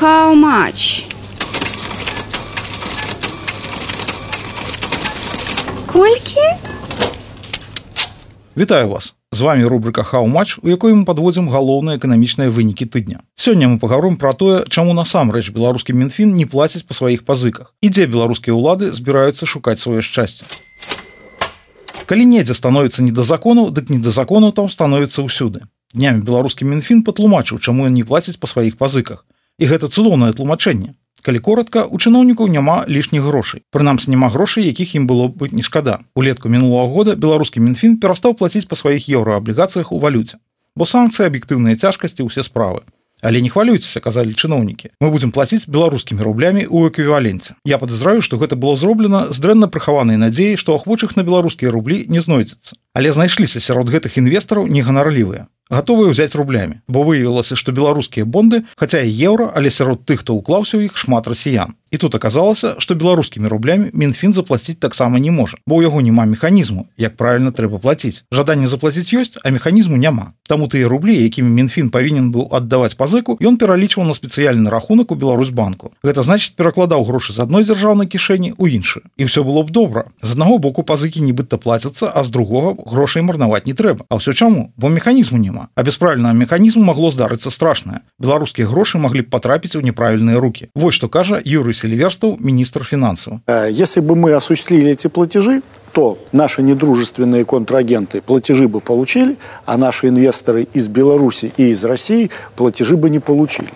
How much? Колькі? Вітаю вас. З вами рубрика хау-матч у якой мы подводзім галоўныя эканамічныя вынікі тыдня. Сёння мы пагаром пра тое чаму насамрэч беларускі мінфін не плаціць па сваіх пазыках і дзе беларускія ўлады збіраюцца шукаць сваё шчасце. Калі недзе становіцца не да закону дык не да закону там становіцца ўсюды. Днямі беларускі мінфін патлумачыў чаму ён не плаціць па сваіх пазыках і гэта цудоўнае тлумачэнне. Калі коротко у чыноўнікаў няма лішніх грошай. Прынамсі няма грошай якіх ім было быць не шкада. Улетку мінулого года беларускі мінфін перастаў плаціць па сваіх еўрааблігацыях у валюце. Бо санкцыі аб'ектыўныя цяжкасці ўсе справы. Але не хвалюйцеся казалі чыноўнікі. Мы будзем плаціць беларускімі рублямі ў эквіваленце. Я падазраю што гэта было зроблена з дрэнна прыхаванай надзеі што ахвочых на беларускія рублі не знойдзецца але знайшліся сярод гэтых інвестараў неганарлівыя готовыя ўзяць рублямі бо выявілася што беларускія бонды хаця і еўра але сярод тых хто ўклаўся ў іх шмат расіян. І тут аказалася што беларускімі рублямі мінфін заплаціць таксама не можа бо ў яго няма механізму як правильно трэба плаціць. Жаданне заплаціць ёсць а механізму няма. Таму тыя рублі якімі мінфін павінен быў аддаваць пазыку ён пералічваў на спецыяльны рахунак у Беларусьбанку. Гэта значит перакладаў грошы з адной дзяржаўнай кішэні у іншую і все было б добра. З аднаго боку пазыкі нібыта плацяцца а з другога грошай марнаваць не трэба. А ўсё чаму? Бо механізму няма. А без правільнага механізму магло здарыцца страшнае. Беларускія грошы маглі б патрапіць у неправільныя руки вось што кажа юрый селіверстаў міністр фінансаў. Э, если бы мы осуществили эти платежи то наши недружественные контрагенты платежи бы получили, а наши инвесторы из Беларуси и из России платежи бы не получили.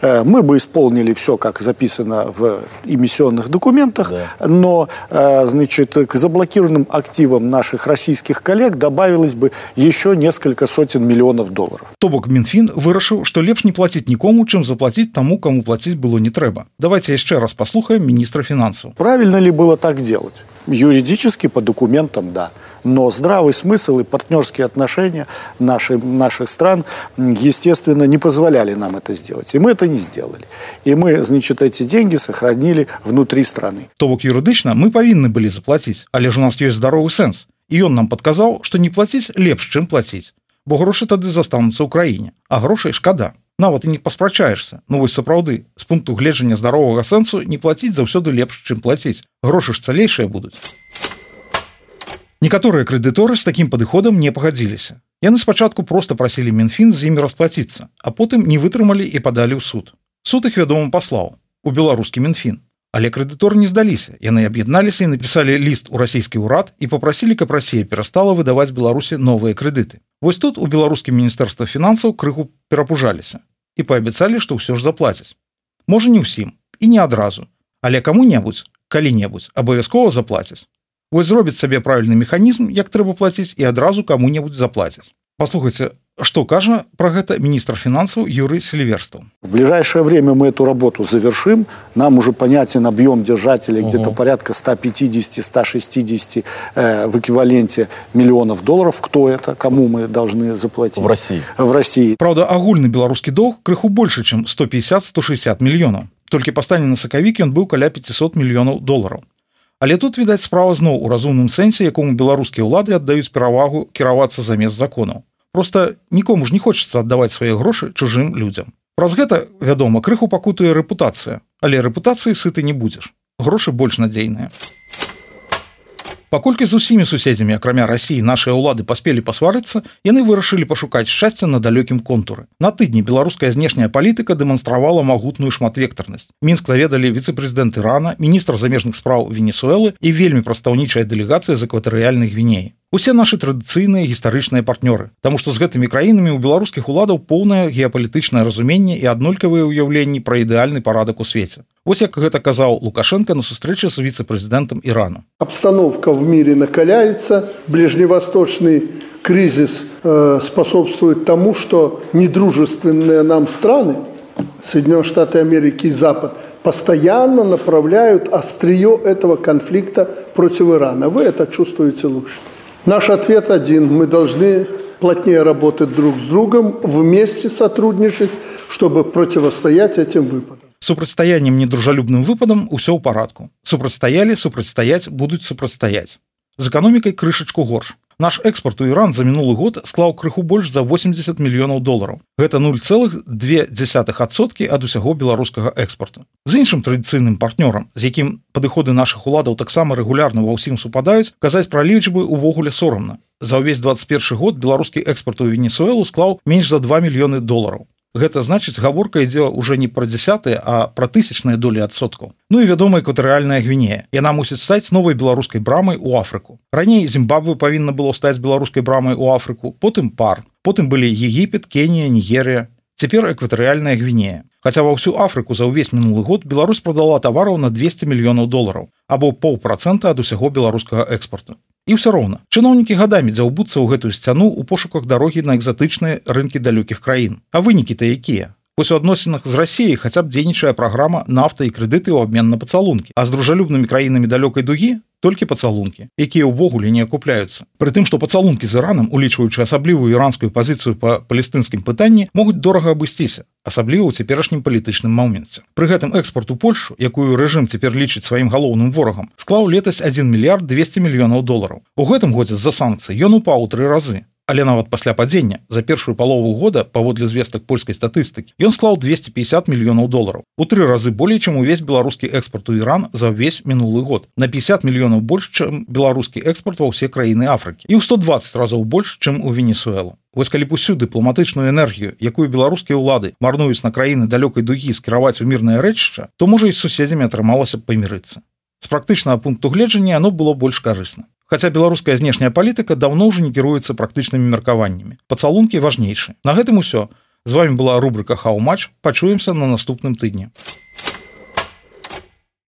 Э, мы бы исполнили все, как записано в эмиссионных документах, да. но э, значит, к заблокированным активам наших российских коллег добавилось бы еще несколько сотен миллионов долларов. То бок Минфин вырашыў, что лепш не платить никому, чем заплатить тому, кому платить было не трэба. Давайте еще раз послухаем министра финансов. Правильно ли было так делать? Юридически по документам, да. Но здравый смысл и партнерские отношения наши, наших стран, естественно, не позволяли нам это сделать. И мы это не сделали. И мы, значит, эти деньги сохранили внутри страны. То бок юридично мы повинны были заплатить, але же у нас есть здоровый сенс. И он нам подказал, что не платить лепш, чем платить. Бо грошы тады застануцца ў краіне, а грошай шкада. Нават і не паспрачаешься. Ну вось сапраўды, з пункту гледжання здаровага сэнсу не плаціць заўсёды лепш, чым плаціць. Грошы ж цалейшыя будуць. Некаторыя крэдыторы з такім падыходам не пагадзіліся. Яны спачатку проста прасілі мінфін з імі расплаціцца, а потым не вытрымалі і падалі ў суд. Суд іх вядома паслаў у беларускі мінфін. Але крэдыторы не здаліся. Яны аб'ядналіся і напісалі ліст у расійскі ўрад і попрасілі, каб Расія перастала выдаваць Беларусі новыя крэдыты. Вось тут у беларускім міністэрства фінансаў крыху перапужаліся і паабяцалі, што ўсё ж заплацяць. Можа не ўсім і не адразу, але каму-небудзь калі-небудзь абавязкова заплацяць. Вось зробіць сабе правільны механізм, як трэба плаціць і адразу каму-небудзь заплацяць. Послухайте, что кажа про гэта министр финансов Юрий Сильверстов. В ближайшее время мы эту работу завершим. Нам уже понятен объем держателей угу. где-то порядка 150-160 э, в эквиваленте миллионов долларов. Кто это? Кому мы должны заплатить? В России. В России. Правда, агульный белорусский долг крыху больше, чем 150-160 миллионов. Только по стане на Сакавике он был каля 500 миллионов долларов. Але тут відаць справа зноў у разумным сэнсе якому беларускія ўлады аддаюць перавагу кіравацца замест законаў. Просто нікому ж не хочется аддаваць свае грошы чужым людзям. Праз гэта вядома крыху пакутуе рэпутацыя. Але рэпутацыі сыты не будзеш. Грошы больш надзейныя паколькі з усімі суседзямі акрамя рассіі нашыя ўлады паспелі пасварыцца яны вырашылі пашукаць шчасця на далёкім контуры на тыдні беларуская знешняя палітыка дэманстравала магутную шматвектарнасць мінск наведалі віцэ-прэзідэнт ірана міністр замежных спраў венесуэлы і вельмі прадстаўнічая дэлегацыя з экватарыяльных гвіней усе наши традыцыйныя гістарычныя партнёры. Таму што з гэтымі краінамі у беларускіх уладаў поўнае геапалітычнае разуменне і аднолькавыя ўяўленні пра ідэальны парадак у свеце. Вось як гэта казаў лукашенко на сустрэчы з віцэ-прэзідэнтам ирану обстановка в мире накаляется. Ближневосточный кризис э, способствует тому что недружественные нам страны соединенные штаты америки и запад постоянно направляют острие этого конфликта против ирана. Вы это чувствуете лучше Наш ответ один. Мы должны плотнее работать друг с другом, вместе сотрудничать, чтобы противостоять этим выпадам. Супрацьстаяннем недружалюбным выпадам усё ў парадку. Супрацьстаялі, супрацьстаяць будуць супрацьстаяць. З эканомікай крышачку горш. Наш экспорт у Іран за мінулы год склаў крыху больш за 80 мільёнаў долараў. Гэта 0,2соткі ад усяго беларускага экспорту з іншым традыцыйным партнёрам з якім падыходы наших уладаў таксама рэгулярна ва ўсім супадаюць казаць пра лічбы увогуле сорамна. За ўвесь 21 год беларускі экспорт у венесуэлу склаў менш за 2 мільёны долараў Гэта значыць гаворка ідзе уже не пра дзясятыя а пра тысячныя долі адсоткаў. Ну і вядома экватарыальная гвінея. Яна мусіць стаць новай беларускай брамай у Афрыку. Раней Зімбабве павінна было стаць беларускай брамай у Афрыку потым пар. Потым былі Егіпет Кенія Нігерыя цяпер экватарыальная гвінея. Хаця ва ўсю Афрыку за ўвесь мінулы год Беларусь прадала тавараў на 200 мільёнаў долараў або паўпрацэнта ад усяго беларускага экспорту і ўсё роўна чыноўнікі гадамі дзяўбуцца ў гэтую сцяну ў пошуках дарогі на экзатычныя рынкі далёкіх краін. А вынікі-то якія Вось у адносінах з рассіяй хаця б дзейнічае праграма нафта і крэдыты ў абмен на пацалункі а з дружалюбнымі краінамі далёкай дугі пацалункі якія ўвогуле не акупляюцца пры тым што пацалункі з іранам улічваючы асаблівую іранскую пазіцыю па палестынскім пытанні могуць дорага абысціся асабліва ў цяперашнім палітычным моменце пры гэтым экспорт у польшу якую рэжым цяпер лічыць сваім галоўным ворагам склаў летась 1 мільярд 200 мільёнаў долараў у гэтым годзе з-за санкцыі ён упаў у тры разы але нават пасля падзення за першую палову года паводле звестак польскай статыстыкі ён склаў 250 мільёнаў долараў у тры разы болей чым увесь беларускі экспорт у Іран за ўвесь мінулы год на 50 мільёнаў больш чым беларускі экспорт ва ўсе краіны Афрыкі і ў 120 разоў больш чым у венесуэлу Вось калі б усю дыпламатычную энергію, якую беларускія ўлады марнуюць на краіны далёкай дугі скіраваць у мірнае рэчышча, то можа і з суседзямі атрымалася памірыцца. З практычнага пункту гледжання оно было больш карысна. Хаця беларуская знешняя палітыка даўно ўжо не кіруецца практычнымі меркаваннямі. Пацалункі важнейшы. На гэтым усё. З вами была рубрика Хау матч, пачуемся на наступным тыдні.